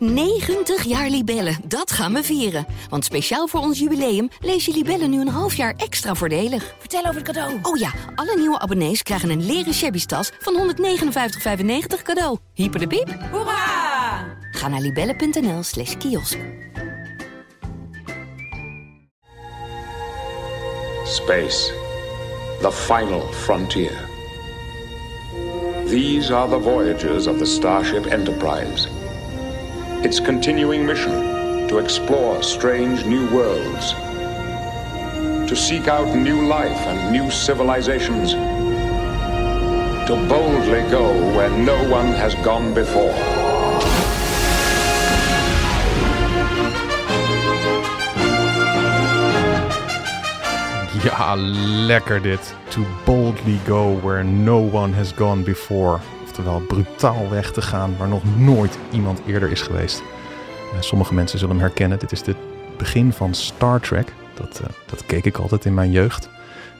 90 jaar Libellen, dat gaan we vieren. Want speciaal voor ons jubileum lees je Libellen nu een half jaar extra voordelig. Vertel over het cadeau. Oh ja, alle nieuwe abonnees krijgen een leren shabby tas van 159,95 cadeau. Hyper de piep. Hoera! Ga naar libellen.nl slash kiosk. Space, the final frontier. These are the voyages of the Starship Enterprise. Its continuing mission to explore strange new worlds, to seek out new life and new civilizations, to boldly go where no one has gone before. Ja, lekker dit. To boldly go where no one has gone before. Oftewel brutaal weg te gaan waar nog nooit iemand eerder is geweest. Eh, sommige mensen zullen hem herkennen. Dit is het begin van Star Trek. Dat, eh, dat keek ik altijd in mijn jeugd.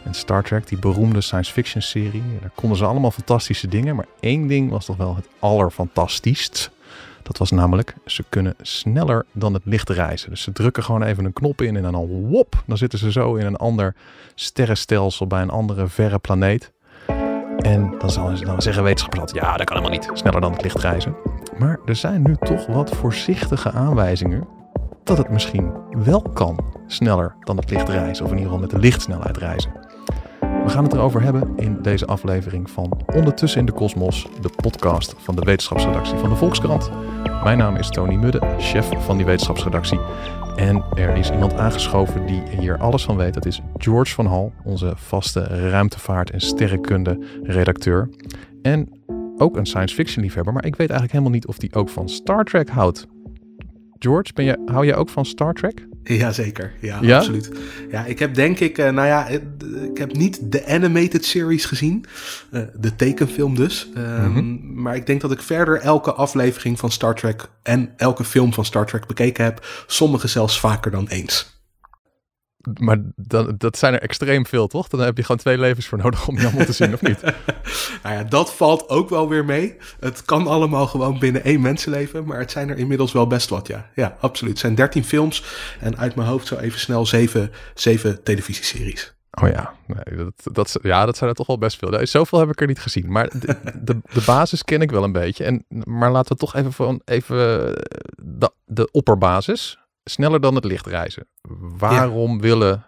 En Star Trek, die beroemde science fiction serie. Daar konden ze allemaal fantastische dingen. Maar één ding was toch wel het allerfantastischst. Dat was namelijk, ze kunnen sneller dan het licht reizen. Dus ze drukken gewoon even een knop in en dan al wop, dan zitten ze zo in een ander sterrenstelsel bij een andere verre planeet. En dan, zal, dan zeggen wetenschappers altijd, ja, dat kan helemaal niet, sneller dan het licht reizen. Maar er zijn nu toch wat voorzichtige aanwijzingen dat het misschien wel kan sneller dan het licht reizen. Of in ieder geval met de lichtsnelheid reizen. We gaan het erover hebben in deze aflevering van Ondertussen in de Kosmos, de podcast van de wetenschapsredactie van de Volkskrant. Mijn naam is Tony Mudde, chef van die wetenschapsredactie. En er is iemand aangeschoven die hier alles van weet. Dat is George van Hal, onze vaste ruimtevaart- en sterrenkunde redacteur. En ook een science fiction liefhebber, maar ik weet eigenlijk helemaal niet of die ook van Star Trek houdt. George, ben je, hou jij ook van Star Trek? Jazeker, ja, Ja? absoluut. Ja, ik heb denk ik, eh, nou ja, eh, ik heb niet de animated series gezien, eh, de tekenfilm dus. Ehm, Mhm. Maar ik denk dat ik verder elke aflevering van Star Trek en elke film van Star Trek bekeken heb. Sommige zelfs vaker dan eens. Maar dan, dat zijn er extreem veel, toch? Dan heb je gewoon twee levens voor nodig om die allemaal te zien, of niet? Nou ja, dat valt ook wel weer mee. Het kan allemaal gewoon binnen één mensenleven, maar het zijn er inmiddels wel best wat, ja. Ja, absoluut. Het zijn 13 films en uit mijn hoofd zo even snel zeven, zeven televisieseries. Oh ja, nee, dat, dat, ja, dat zijn er toch wel best veel. Zoveel heb ik er niet gezien. Maar de, de, de basis ken ik wel een beetje. En, maar laten we toch even, van, even de, de opperbasis. Sneller dan het licht reizen. Waarom willen,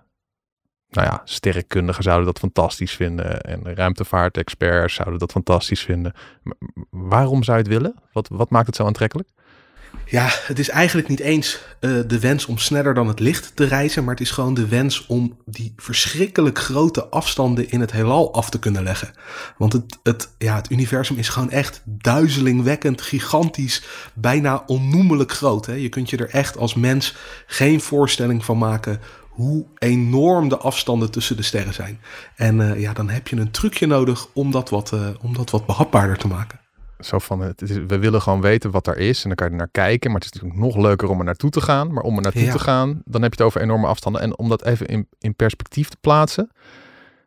nou ja, sterrenkundigen zouden dat fantastisch vinden. En ruimtevaartexperts zouden dat fantastisch vinden. Maar waarom zou je het willen? Wat, wat maakt het zo aantrekkelijk? Ja, het is eigenlijk niet eens eh, de wens om sneller dan het licht te reizen, maar het is gewoon de wens om die verschrikkelijk grote afstanden in het heelal af te kunnen leggen. Want het, het, ja, het universum is gewoon echt duizelingwekkend, gigantisch, bijna onnoemelijk groot. Hè? Je kunt je er echt als mens geen voorstelling van maken hoe enorm de afstanden tussen de sterren zijn. En eh, ja, dan heb je een trucje nodig om dat wat, eh, om dat wat behapbaarder te maken. Zo van, het is, we willen gewoon weten wat er is en dan kan je er naar kijken. Maar het is natuurlijk nog leuker om er naartoe te gaan. Maar om er naartoe Ja. te gaan, dan heb je het over enorme afstanden. En om dat even in, in perspectief te plaatsen.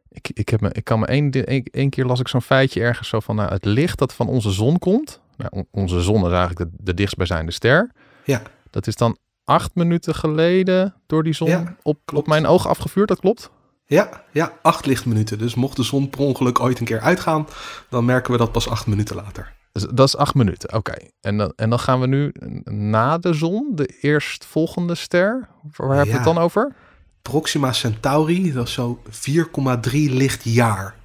Ik, ik, heb me, ik kan me één, één, keer las ik zo'n feitje ergens zo van, nou, het licht dat van onze zon komt. Nou, on- onze zon is eigenlijk de, de dichtstbijzijnde ster. Ja. Dat is dan acht minuten geleden door die zon Ja, op, op mijn oog afgevuurd, dat klopt? Ja, ja, acht lichtminuten. Dus mocht de zon per ongeluk ooit een keer uitgaan, dan merken we dat pas acht minuten later. Dus dat is acht minuten, oké. En, dan, en dan gaan we nu na de zon, de eerstvolgende ster. Waar hebben we het dan over? Proxima Centauri, dat is zo 4,3 lichtjaar.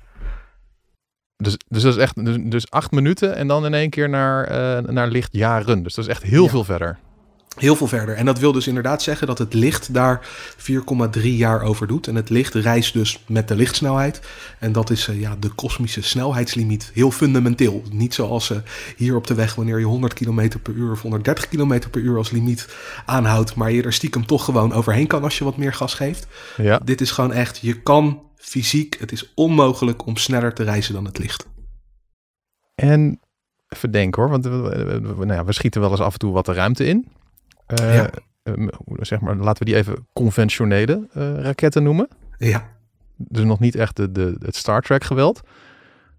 Dus, dus dat is echt dus, dus acht minuten en dan in één keer naar, eh, naar lichtjaren. Dus dat is echt heel Ja. veel verder. Heel veel verder. En dat wil dus inderdaad zeggen dat het licht daar 4,3 jaar over doet. En het licht reist dus met de lichtsnelheid. En dat is eh, ja, de kosmische snelheidslimiet. Heel fundamenteel. Niet zoals eh, hier op de weg wanneer je 100 km per uur of 130 km per uur als limiet aanhoudt. Maar je er stiekem toch gewoon overheen kan als je wat meer gas geeft. Ja. Dit is gewoon echt, je kan fysiek, het is onmogelijk om sneller te reizen dan het licht. En even denken hoor, want nou ja, we schieten wel eens af en toe wat de ruimte in. Eh, Ja. eh, zeg maar, laten we die even conventionele eh, raketten noemen. Ja. Dus nog niet echt de, de, het Star Trek geweld.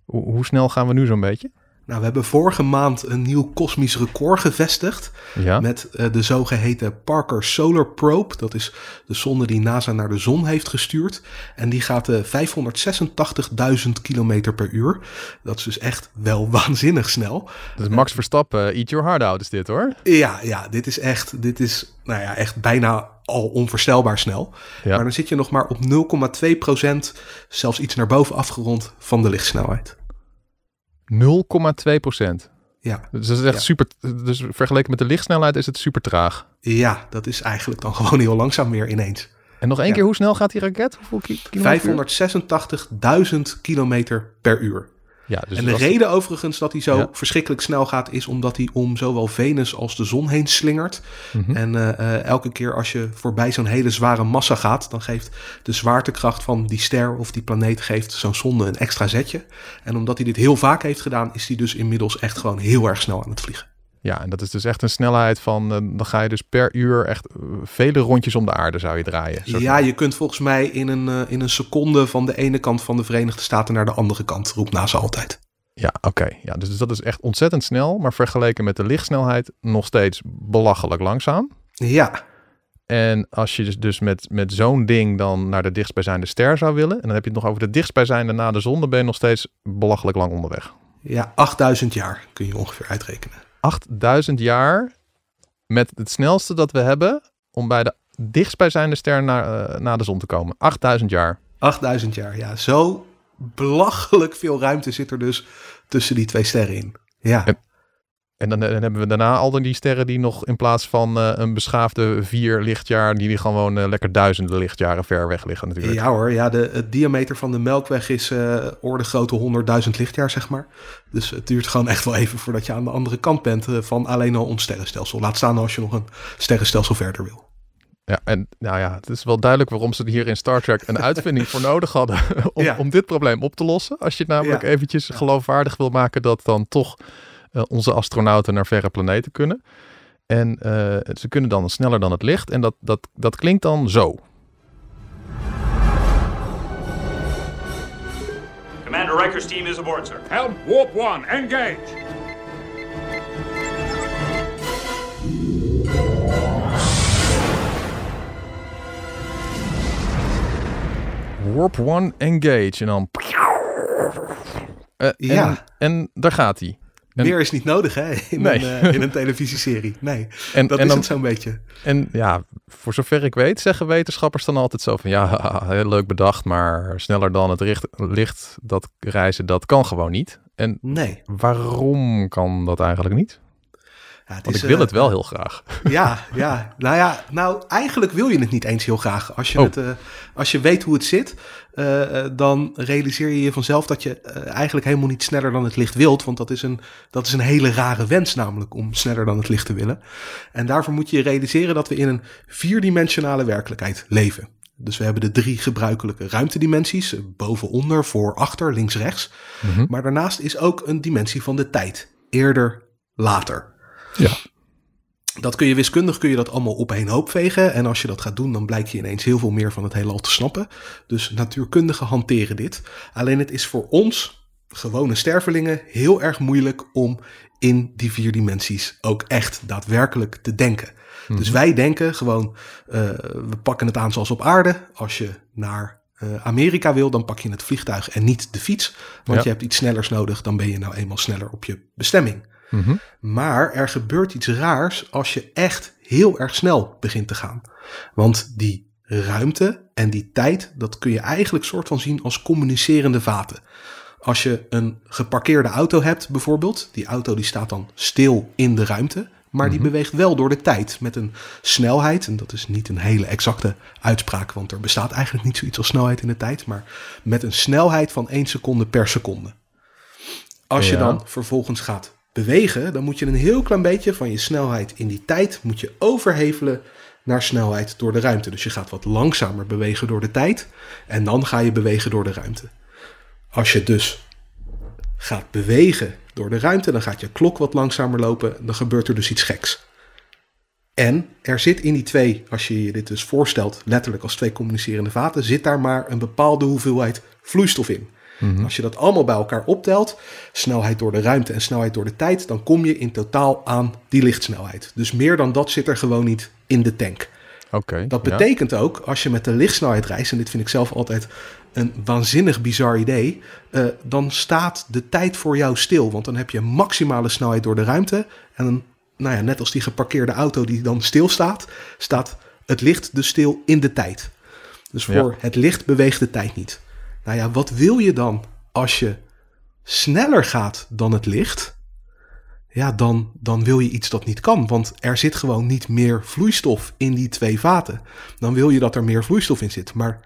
Hoe, hoe snel gaan we nu zo'n beetje? Nou, we hebben vorige maand een nieuw kosmisch record gevestigd. Ja. Met uh, de zogeheten Parker Solar Probe. Dat is de zonde die NASA naar de zon heeft gestuurd. En die gaat uh, 586.000 kilometer per uur. Dat is dus echt wel waanzinnig snel. Is Max Verstappen, eat your heart out is dit hoor. Ja, ja dit is echt, dit is nou ja, echt bijna al onvoorstelbaar snel. Ja. Maar dan zit je nog maar op 0,2 procent, zelfs iets naar boven afgerond van de lichtsnelheid. 0,2 procent. Ja. Dus dat is echt ja. super. Dus vergeleken met de lichtsnelheid is het super traag. Ja, dat is eigenlijk dan gewoon heel langzaam meer ineens. En nog één ja. keer, hoe snel gaat die raket? Hoeveel kilometer? 586.000 kilometer per uur. Ja, dus en de reden overigens dat hij zo ja. verschrikkelijk snel gaat, is omdat hij om zowel Venus als de zon heen slingert. Mm -hmm. En uh, uh, elke keer als je voorbij zo'n hele zware massa gaat, dan geeft de zwaartekracht van die ster of die planeet geeft zo'n zonde een extra zetje. En omdat hij dit heel vaak heeft gedaan, is hij dus inmiddels echt gewoon heel erg snel aan het vliegen. Ja, en dat is dus echt een snelheid van, uh, dan ga je dus per uur echt vele rondjes om de aarde zou je draaien. Ja, je kunt volgens mij in een, uh, in een seconde van de ene kant van de Verenigde Staten naar de andere kant, roept NASA altijd. Ja, oké. Okay. Ja, dus dat is echt ontzettend snel, maar vergeleken met de lichtsnelheid nog steeds belachelijk langzaam. Ja. En als je dus, dus met, met zo'n ding dan naar de dichtstbijzijnde ster zou willen, en dan heb je het nog over de dichtstbijzijnde na de zon, dan ben je nog steeds belachelijk lang onderweg. Ja, 8000 jaar kun je ongeveer uitrekenen. 8000 jaar met het snelste dat we hebben om bij de dichtstbijzijnde ster naar, uh, naar de zon te komen. 8000 jaar. 8000 jaar, ja. Zo belachelijk veel ruimte zit er dus tussen die twee sterren in. Ja. En, en dan, dan, hebben we daarna al die sterren die nog in plaats van uh, een beschaafde vier lichtjaar, die, die gewoon uh, lekker duizenden lichtjaren ver weg liggen natuurlijk. Ja hoor, ja, de, het diameter van de Melkweg is uh, orde grootte 100.000 lichtjaar, zeg maar. Dus het duurt gewoon echt wel even voordat je aan de andere kant bent van alleen al ons sterrenstelsel. Laat staan als je nog een sterrenstelsel verder wil. Ja, en nou ja, het is wel duidelijk waarom ze hier in Star Trek een uitvinding voor nodig hadden om, ja. om dit probleem op te lossen. Als je het namelijk ja. eventjes geloofwaardig wil maken dat dan toch onze astronauten naar verre planeten kunnen. En uh, ze kunnen dan sneller dan het licht. En dat, dat, dat klinkt dan zo. Commander Riker's team is aboard, sir. Helm, warp one, engage! Warp 1 engage. En dan. Uh, ja. En, en daar gaat hij. En, Meer is niet nodig, hè? In, nee. een, uh, in een televisieserie. Nee, en, dat en is dan, het zo'n beetje. En ja, voor zover ik weet, zeggen wetenschappers dan altijd zo van... Ja, heel leuk bedacht, maar sneller dan het richt, licht dat reizen, dat kan gewoon niet. En nee. waarom kan dat eigenlijk niet? Ja, het Want is, ik wil uh, het wel heel graag. Ja, ja. Nou ja, nou eigenlijk wil je het niet eens heel graag. Als je, Oh. het, uh, als je weet hoe het zit, uh, dan realiseer je je vanzelf dat je eigenlijk helemaal niet sneller dan het licht wilt. Want dat is, een, dat is een hele rare wens namelijk om sneller dan het licht te willen. En daarvoor moet je je realiseren dat we in een vierdimensionale werkelijkheid leven. Dus we hebben de drie gebruikelijke ruimtedimensies. Boven, onder, voor, achter, links, rechts. Mhm. Maar daarnaast is ook een dimensie van de tijd. Eerder, later. Ja. Dat kun je wiskundig kun je dat allemaal op één hoop vegen. En als je dat gaat doen, dan blijkt je ineens heel veel meer van het heelal te snappen. Dus natuurkundigen hanteren dit. Alleen het is voor ons, gewone stervelingen, heel erg moeilijk om in die vier dimensies ook echt daadwerkelijk te denken. Mm-hmm. Dus wij denken gewoon, uh, we pakken het aan zoals op aarde. Als je naar uh, Amerika wil, dan pak je het vliegtuig en niet de fiets. Want Ja. je hebt iets snellers nodig, dan ben je nou eenmaal sneller op je bestemming. Mhm. Maar er gebeurt iets raars als je echt heel erg snel begint te gaan. Want die ruimte en die tijd, dat kun je eigenlijk soort van zien als communicerende vaten. Als je een geparkeerde auto hebt bijvoorbeeld, die auto die staat dan stil in de ruimte, maar die beweegt wel door de tijd met een snelheid, en dat is niet een hele exacte uitspraak, want er bestaat eigenlijk niet zoiets als snelheid in de tijd, maar met een snelheid van 1 seconde per seconde. Als je dan vervolgens gaat bewegen, dan moet je een heel klein beetje van je snelheid in die tijd moet je overhevelen naar snelheid door de ruimte. Dus je gaat wat langzamer bewegen door de tijd en dan ga je bewegen door de ruimte. Als je dus gaat bewegen door de ruimte, dan gaat je klok wat langzamer lopen, dan gebeurt er dus iets geks. En er zit in die twee, als je je dit dus voorstelt, letterlijk als twee communicerende vaten, zit daar maar een bepaalde hoeveelheid vloeistof in. Als je dat allemaal bij elkaar optelt, snelheid door de ruimte en snelheid door de tijd, dan kom je in totaal aan die lichtsnelheid. Dus meer dan dat zit er gewoon niet in de tank. Oké. Dat ja. betekent ook, als je met de lichtsnelheid reist, en dit vind ik zelf altijd een waanzinnig bizar idee, eh, dan staat de tijd voor jou stil. Want dan heb je maximale snelheid door de ruimte. En dan, nou ja, net als die geparkeerde auto die dan stilstaat, staat het licht dus stil in de tijd. Dus voor Ja. het licht beweegt de tijd niet. Nou ja, wat wil je dan als je sneller gaat dan het licht? Ja, dan, dan wil je iets dat niet kan. Want er zit gewoon niet meer vloeistof in die twee vaten. Dan wil je dat er meer vloeistof in zit. Maar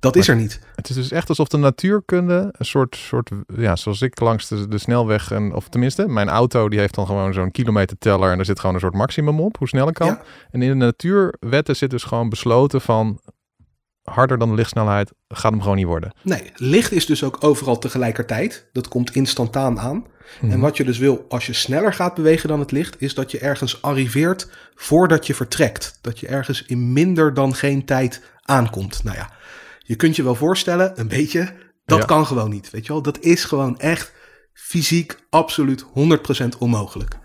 dat is er niet. Het is dus echt alsof de natuurkunde een soort, soort ja, zoals ik langs de, de snelweg, en, of tenminste, mijn auto die heeft dan gewoon zo'n kilometerteller en daar zit gewoon een soort maximum op, hoe snel ik kan. Ja. En in de natuurwetten zit dus gewoon besloten van harder dan de lichtsnelheid gaat hem gewoon niet worden. Nee, licht is dus ook overal tegelijkertijd. Dat komt instantaan aan. En wat je dus wil als je sneller gaat bewegen dan het licht, is dat je ergens arriveert voordat je vertrekt. Dat je ergens in minder dan geen tijd aankomt. Nou ja, je kunt je wel voorstellen, een beetje, dat Ja. kan gewoon niet. Weet je wel, dat is gewoon echt fysiek absoluut 100% onmogelijk.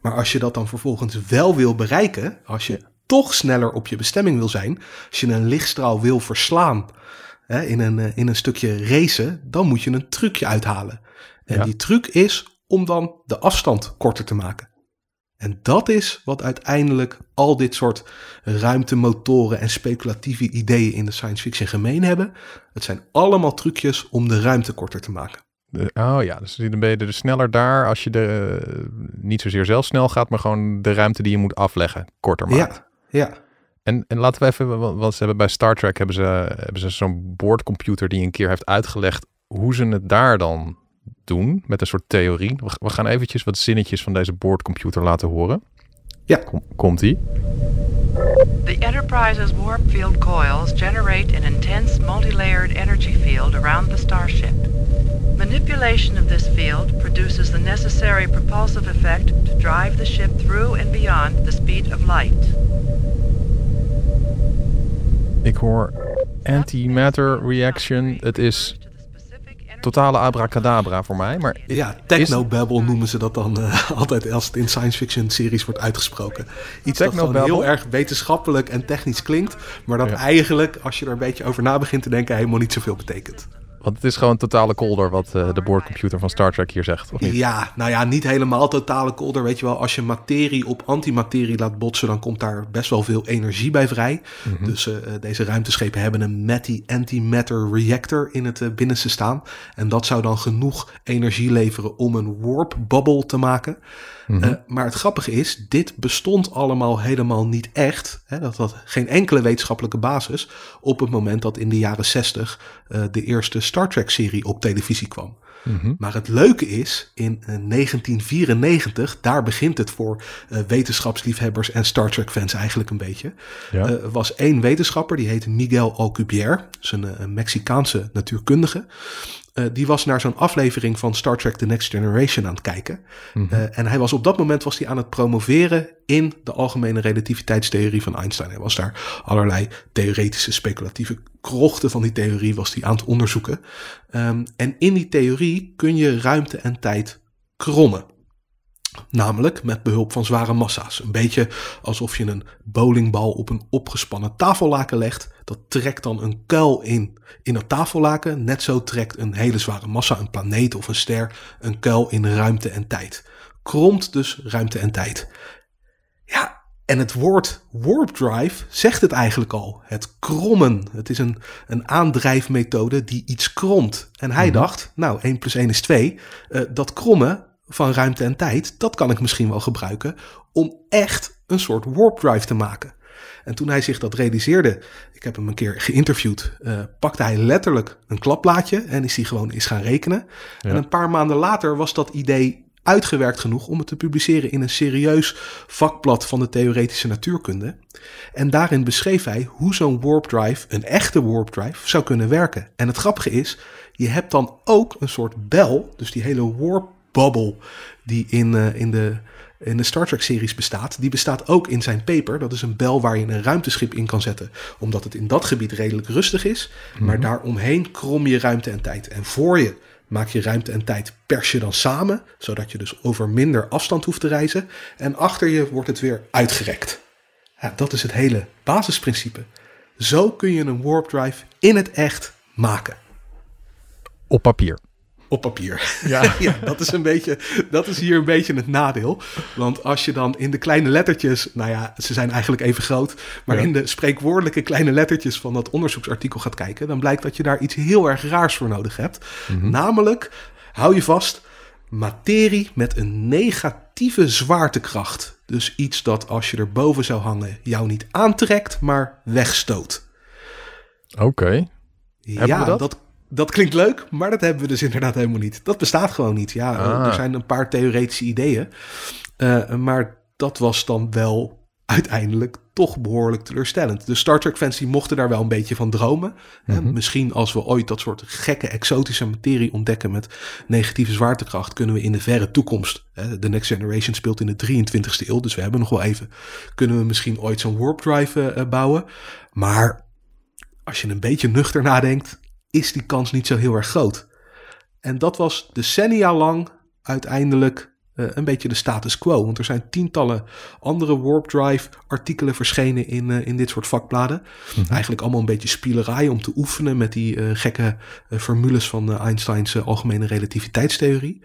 Maar als je dat dan vervolgens wel wil bereiken, als je toch sneller op je bestemming wil zijn, als je een lichtstraal wil verslaan hè, in, een, eh, in een stukje racen, dan moet je een trucje uithalen. En Ja. die truc is om dan de afstand korter te maken. En dat is wat uiteindelijk al dit soort ruimtemotoren en speculatieve ideeën in de science fiction gemeen hebben. Het zijn allemaal trucjes om de ruimte korter te maken. De- oh ja, dus dan ben je er sneller daar als je de, eh, niet zozeer zelf snel gaat, maar gewoon de ruimte die je moet afleggen korter maakt. Ja, ja. En, en laten we even, want ze hebben bij Star Trek hebben ze, hebben ze zo'n boordcomputer die een keer heeft uitgelegd hoe ze het daar dan doen met een soort theorie. We, we gaan eventjes wat zinnetjes van deze boordcomputer laten horen. Ja. Kom, komt ie? The Enterprise's warp field coils generate an intense multi-layered energy field around the starship. Manipulation of this field produces the necessary propulsive effect to drive the ship through and beyond the speed of light. Ik hoor antimatter reaction. Het is totale abracadabra voor mij. Maar Ja, technobabble noemen ze dat dan eh, altijd als het in science fiction series wordt uitgesproken. Iets dat gewoon heel erg wetenschappelijk en technisch klinkt, maar dat Ja. eigenlijk, als je er een beetje over na begint te denken, helemaal niet zoveel betekent. Want het is gewoon totale kolder wat eh, de boordcomputer van Star Trek hier zegt, of niet? Ja, nou ja, niet helemaal totale kolder. Weet je wel, als je materie op antimaterie laat botsen, dan komt daar best wel veel energie bij vrij. Dus eh, eh, deze ruimteschepen hebben een MATI antimatter reactor in het binnenste staan. En dat zou dan genoeg energie leveren om een warp bubble te maken. Eh, maar het grappige is, dit bestond allemaal helemaal niet echt. Hè, dat had geen enkele wetenschappelijke basis op het moment dat in de jaren 60 eh, de eerste Star Trek-serie op televisie kwam. Maar het leuke is, in eh, 1994, daar begint het voor eh, wetenschapsliefhebbers en Star Trek-fans eigenlijk een beetje. Ja. eh, was één wetenschapper, die heette Miguel Alcubierre, dat is een, eh, een Mexicaanse natuurkundige. Eh, die was naar zo'n aflevering van Star Trek The Next Generation aan het kijken. Eh, en hij was op dat moment was hij aan het promoveren in de algemene relativiteitstheorie van Einstein. Hij was daar allerlei theoretische speculatieve krochten van die theorie was hij aan het onderzoeken. Ehm, en in die theorie kun je ruimte en tijd krommen. Namelijk met behulp van zware massa's. Een beetje alsof je een bowlingbal op een opgespannen tafellaken legt. Dat trekt dan een kuil in, in dat tafellaken. Net zo trekt een hele zware massa, een planeet of een ster, een kuil in ruimte en tijd. Kromt dus ruimte en tijd. Ja, en het woord warp drive zegt het eigenlijk al. Het krommen. Het is een, een aandrijfmethode die iets kromt. En hij dacht, nou, 1 plus 1 is 2. Eh, dat krommen van ruimte en tijd, dat kan ik misschien wel gebruiken om echt een soort warp drive te maken. En toen hij zich dat realiseerde, ik heb hem een keer geïnterviewd, eh, pakte hij letterlijk een klapblaadje en is hij gewoon eens gaan rekenen. En een paar maanden later was dat idee uitgewerkt genoeg om het te publiceren in een serieus vakblad van de theoretische natuurkunde. En daarin beschreef hij hoe zo'n warp drive, een echte warp drive, zou kunnen werken. En het grappige is, je hebt dan ook een soort bel, dus die hele warp bubble die in, eh, in de in de Star Trek-series bestaat, die bestaat ook in zijn paper. Dat is een bel waar je een ruimteschip in kan zetten, omdat het in dat gebied redelijk rustig is. Maar daaromheen krom je ruimte en tijd. En voor je maak je ruimte en tijd pers je dan samen, zodat je dus over minder afstand hoeft te reizen. En achter je wordt het weer uitgerekt. Ja, dat is het hele basisprincipe. Zo kun je een warp drive in het echt maken. Op papier. Op papier. Ja. ja, dat is, een beetje, dat is hier een beetje het nadeel. Want als je dan in de kleine lettertjes, nou ja, ze zijn eigenlijk even groot, maar Ja. in de spreekwoordelijke kleine lettertjes van dat onderzoeksartikel gaat kijken, dan blijkt dat je daar iets heel erg raars voor nodig hebt. Namelijk, hou je vast, materie met een negatieve zwaartekracht. Dus iets dat als je erboven zou hangen jou niet aantrekt, maar wegstoot. Oké. We dat? dat? Dat klinkt leuk, maar dat hebben we dus inderdaad helemaal niet. Dat bestaat gewoon niet. Ja, Ah. er zijn een paar theoretische ideeën. Eh, maar dat was dan wel uiteindelijk toch behoorlijk teleurstellend. De Star Trek fans die mochten daar wel een beetje van dromen. Hè, misschien als we ooit dat soort gekke exotische materie ontdekken met negatieve zwaartekracht, kunnen we in de verre toekomst, hè, de Next Generation speelt in de 23ste eeuw, dus we hebben nog wel even, kunnen we misschien ooit zo'n warp drive eh, eh, bouwen. Maar als je een beetje nuchter nadenkt, is die kans niet zo heel erg groot. En dat was decennia lang uiteindelijk eh, een beetje de status quo. Want er zijn tientallen andere Warp Drive artikelen verschenen in, eh, in dit soort vakbladen. Eigenlijk allemaal een beetje spielerij om te oefenen met die eh, gekke formules van Einsteins algemene relativiteitstheorie.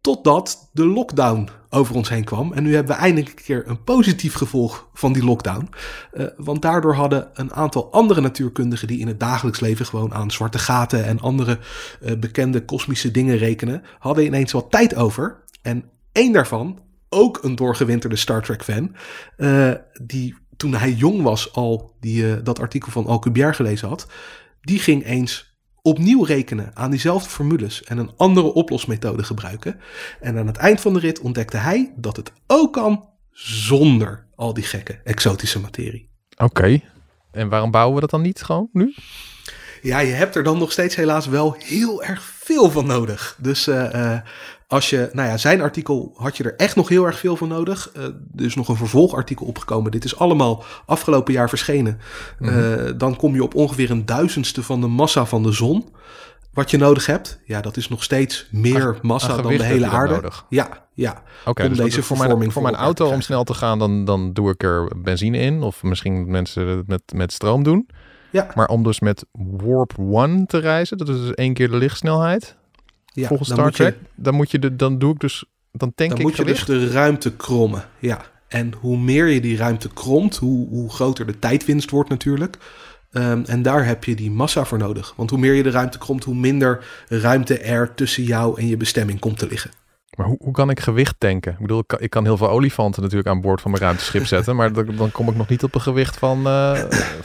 Totdat de lockdown over ons heen kwam. En nu hebben we eindelijk een keer een positief gevolg van die lockdown. Eh, want daardoor hadden een aantal andere natuurkundigen die in het dagelijks leven gewoon aan zwarte gaten en andere eh, bekende kosmische dingen rekenen, hadden ineens wat tijd over. En één daarvan, ook een doorgewinterde Star Trek fan, eh, die toen hij jong was al die, dat artikel van Alcubierre gelezen had, die ging eens opnieuw rekenen aan diezelfde formules en een andere oplosmethode gebruiken. En aan het eind van de rit ontdekte hij dat het ook kan zonder al die gekke exotische materie. Oké. En waarom bouwen we dat dan niet gewoon nu? Ja, je hebt er dan nog steeds helaas wel heel erg veel van nodig. Dus eh, eh, als je, nou ja, zijn artikel had je er echt nog heel erg veel van nodig. Eh, er is nog een vervolgartikel opgekomen. Dit is allemaal afgelopen jaar verschenen. Eh, dan kom je op ongeveer een duizendste van de massa van de zon. Wat je nodig hebt, ja, dat is nog steeds meer massa dan de hele aarde. nodig? Ja, ja. Oké, Om dus deze voor mijn, voor voor mijn auto om snel te gaan, dan, dan doe ik er benzine in. Of misschien mensen het met, met stroom doen. Ja, Maar om dus met Warp 1 te reizen, dat is dus één keer de lichtsnelheid. ja volgens Star je- Trek. Dan moet je de, dan doe ik dus, dan tank Dan ik moet je dus de ruimte krommen. Ja. En hoe meer je die ruimte kromt, hoe, hoe groter de tijdwinst wordt natuurlijk. Ehm, en daar heb je die massa voor nodig. Want hoe meer je de ruimte kromt, hoe minder ruimte er tussen jou en je bestemming komt te liggen. Maar hoe, hoe kan ik gewicht tanken? Ik bedoel, ik kan, ik kan heel veel olifanten natuurlijk aan boord van mijn ruimteschip zetten. maar dan, dan kom ik nog niet op een gewicht van, eh,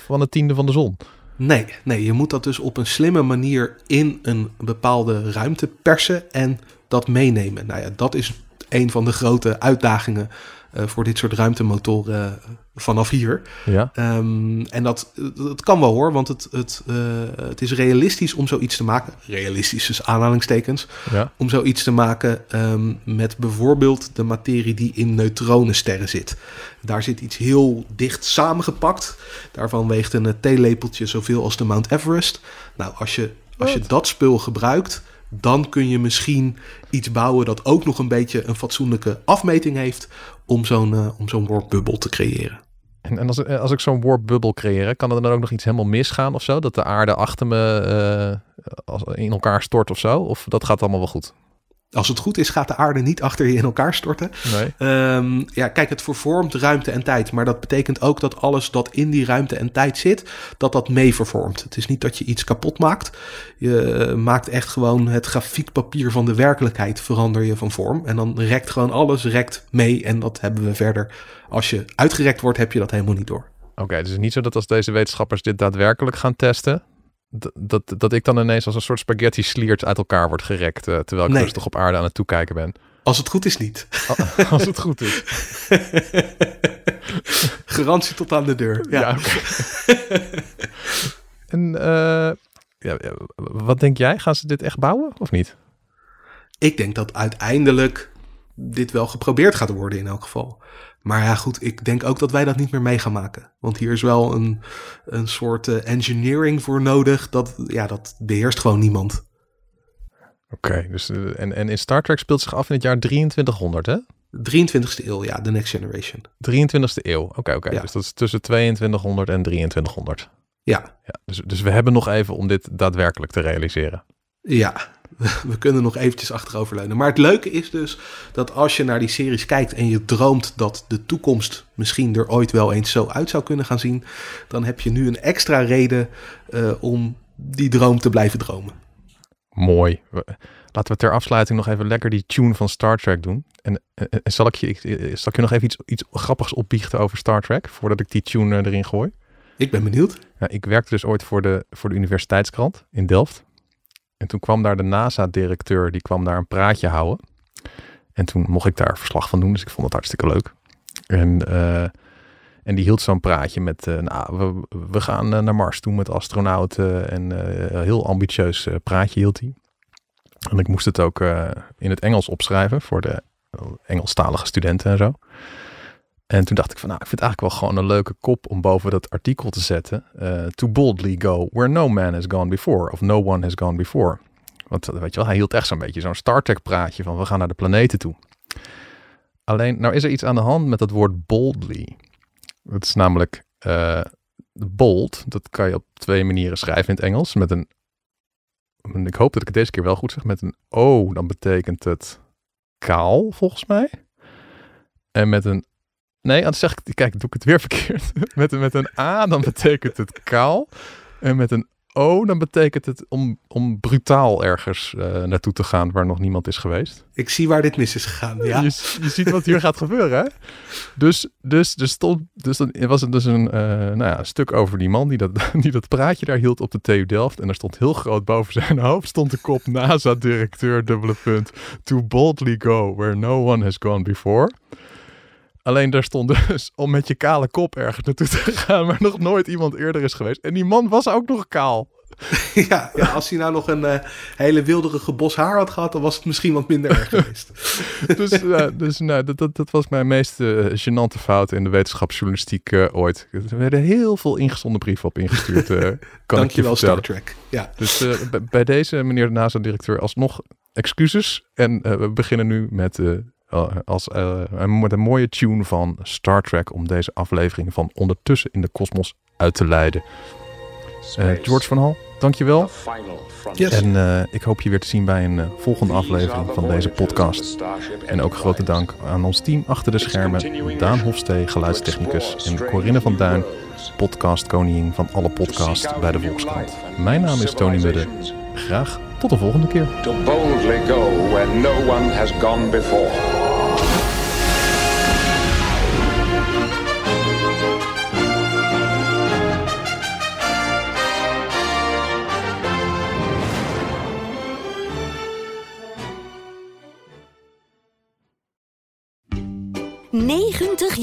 van een tiende van de zon. Nee, nee, je moet dat dus op een slimme manier in een bepaalde ruimte persen en dat meenemen. Nou ja, dat is een van de grote uitdagingen voor dit soort ruimtemotoren eh, vanaf hier. Ja. Ehm, en dat, dat kan wel hoor, want het, het, eh, het is realistisch om zoiets te maken. Realistisch dus aanhalingstekens. Ja. Om zoiets te maken ehm, met bijvoorbeeld de materie die in neutronensterren zit. Daar zit iets heel dicht samengepakt. Daarvan weegt een eh, theelepeltje zoveel als de Mount Everest. Nou, als je, als je dat spul gebruikt, dan kun je misschien iets bouwen dat ook nog een beetje een fatsoenlijke afmeting heeft om zo'n eh, om zo'n warpbubbel te creëren. En, en als, eh, als ik zo'n warpbubbel creëer, kan er dan ook nog iets helemaal misgaan of zo? Dat de aarde achter me eh, in elkaar stort of zo? Of dat gaat allemaal wel goed? Als het goed is, gaat de aarde niet achter je in elkaar storten. Nee. Ehm, ja, kijk, het vervormt ruimte en tijd. Maar dat betekent ook dat alles dat in die ruimte en tijd zit, dat dat mee vervormt. Het is niet dat je iets kapot maakt. Je maakt echt gewoon het grafiekpapier van de werkelijkheid verander je van vorm. En dan rekt gewoon alles rekt mee. En dat hebben we verder. Als je uitgerekt wordt, heb je dat helemaal niet door. Oké, dus het is niet zo dat als deze wetenschappers dit daadwerkelijk gaan testen, dat, dat, ik dan ineens als een soort spaghetti sliert uit elkaar word gerekt, eh, terwijl ik Nee. rustig op aarde aan het toekijken ben. Als het goed is, niet. als het goed is. Garantie tot aan de deur. Ja. En eh, ja, wat denk jij? Gaan ze dit echt bouwen of niet? Ik denk dat uiteindelijk dit wel geprobeerd gaat worden in elk geval. Maar ja, goed, ik denk ook dat wij dat niet meer mee gaan maken. Want hier is wel een, een soort uh, engineering voor nodig. Dat, ja, dat beheerst gewoon niemand. Oké, dus uh, en, en in Star Trek speelt zich af in het jaar 2300, hè? 23e eeuw, ja, The Next Generation. 23e eeuw, oké, okay, oké. Okay. Ja. Dus dat is tussen 2200 en 2300. Ja. ja dus, dus we hebben nog even om dit daadwerkelijk te realiseren. Ja, we kunnen nog eventjes achteroverleunen. Maar het leuke is dus dat als je naar die series kijkt en je droomt dat de toekomst misschien er ooit wel eens zo uit zou kunnen gaan zien, dan heb je nu een extra reden uh, om die droom te blijven dromen. Mooi. Laten we ter afsluiting nog even lekker die tune van Star Trek doen. En, en, en zal, ik je, ik, zal ik je nog even iets, iets grappigs opbiechten over Star Trek, voordat ik die tune erin gooi? Ik ben benieuwd. Ja, ik werkte dus ooit voor de, voor de universiteitskrant in Delft. En toen kwam daar de NASA-directeur, die kwam daar een praatje houden. En toen mocht ik daar verslag van doen, dus ik vond het hartstikke leuk. En, uh, en die hield zo'n praatje met, uh, nou, we, we gaan uh, naar Mars toe met astronauten. En een heel ambitieus praatje hield hij. En ik moest het ook in het Engels opschrijven voor de Engelstalige studenten en zo. En toen dacht ik van, nou, ik vind het eigenlijk wel gewoon een leuke kop om boven dat artikel te zetten. Uh, to boldly go where no man has gone before. Of no one has gone before. Want weet je wel, hij hield echt zo'n beetje zo'n Star Trek praatje van we gaan naar de planeten toe. Alleen, nou is er iets aan de hand met dat woord boldly. Dat is namelijk uh, bold. Dat kan je op twee manieren schrijven in het Engels. Met een, ik hoop dat ik het deze keer wel goed zeg. Met een O, dan betekent het kaal, volgens mij. En met een Nee, anders zeg ik, kijk, doe ik het weer verkeerd. met, met een A, dan betekent het kaal. En met een O, dan betekent het om, om brutaal ergens uh, naartoe te gaan waar nog niemand is geweest. Ik zie waar dit mis is gegaan, ja. Je, je ziet wat hier gaat gebeuren, hè? Dus, dus, dus, stond, dus dan was het dus een, uh, nou ja, een stuk over die man die dat, die dat praatje daar hield op de TU Delft. En er stond heel groot boven zijn hoofd stond de kop NASA-directeur, dubbele punt, to boldly go where no one has gone before. Alleen daar stond dus om met je kale kop ergens naartoe te gaan, maar nog nooit iemand eerder is geweest. En die man was ook nog kaal. Ja, ja als hij nou nog een uh, hele wilderige bos haar had gehad, dan was het misschien wat minder erg geweest. dus uh, dus nou, dat, dat, dat was mijn meest uh, gênante fout in de wetenschapsjournalistiek ooit. Er werden heel veel ingezonden brieven op ingestuurd. kan Dank je wel, Star Trek. Ja. Dus bij deze, meneer de NASA-directeur, alsnog excuses. En we beginnen nu met als, uh, met een mooie tune van Star Trek om deze aflevering van Ondertussen in de Kosmos uit te leiden. Uh, George van Hal, dankjewel. Yes. En uh, ik hoop je weer te zien bij een volgende aflevering van deze podcast. En ook grote dank aan ons team achter de schermen. Daan Hofstee, geluidstechnicus. En Corinne van Duin, podcastkoningin van alle podcasts bij de Volkskrant. Mijn naam is Tony Mudde. Graag tot de volgende keer.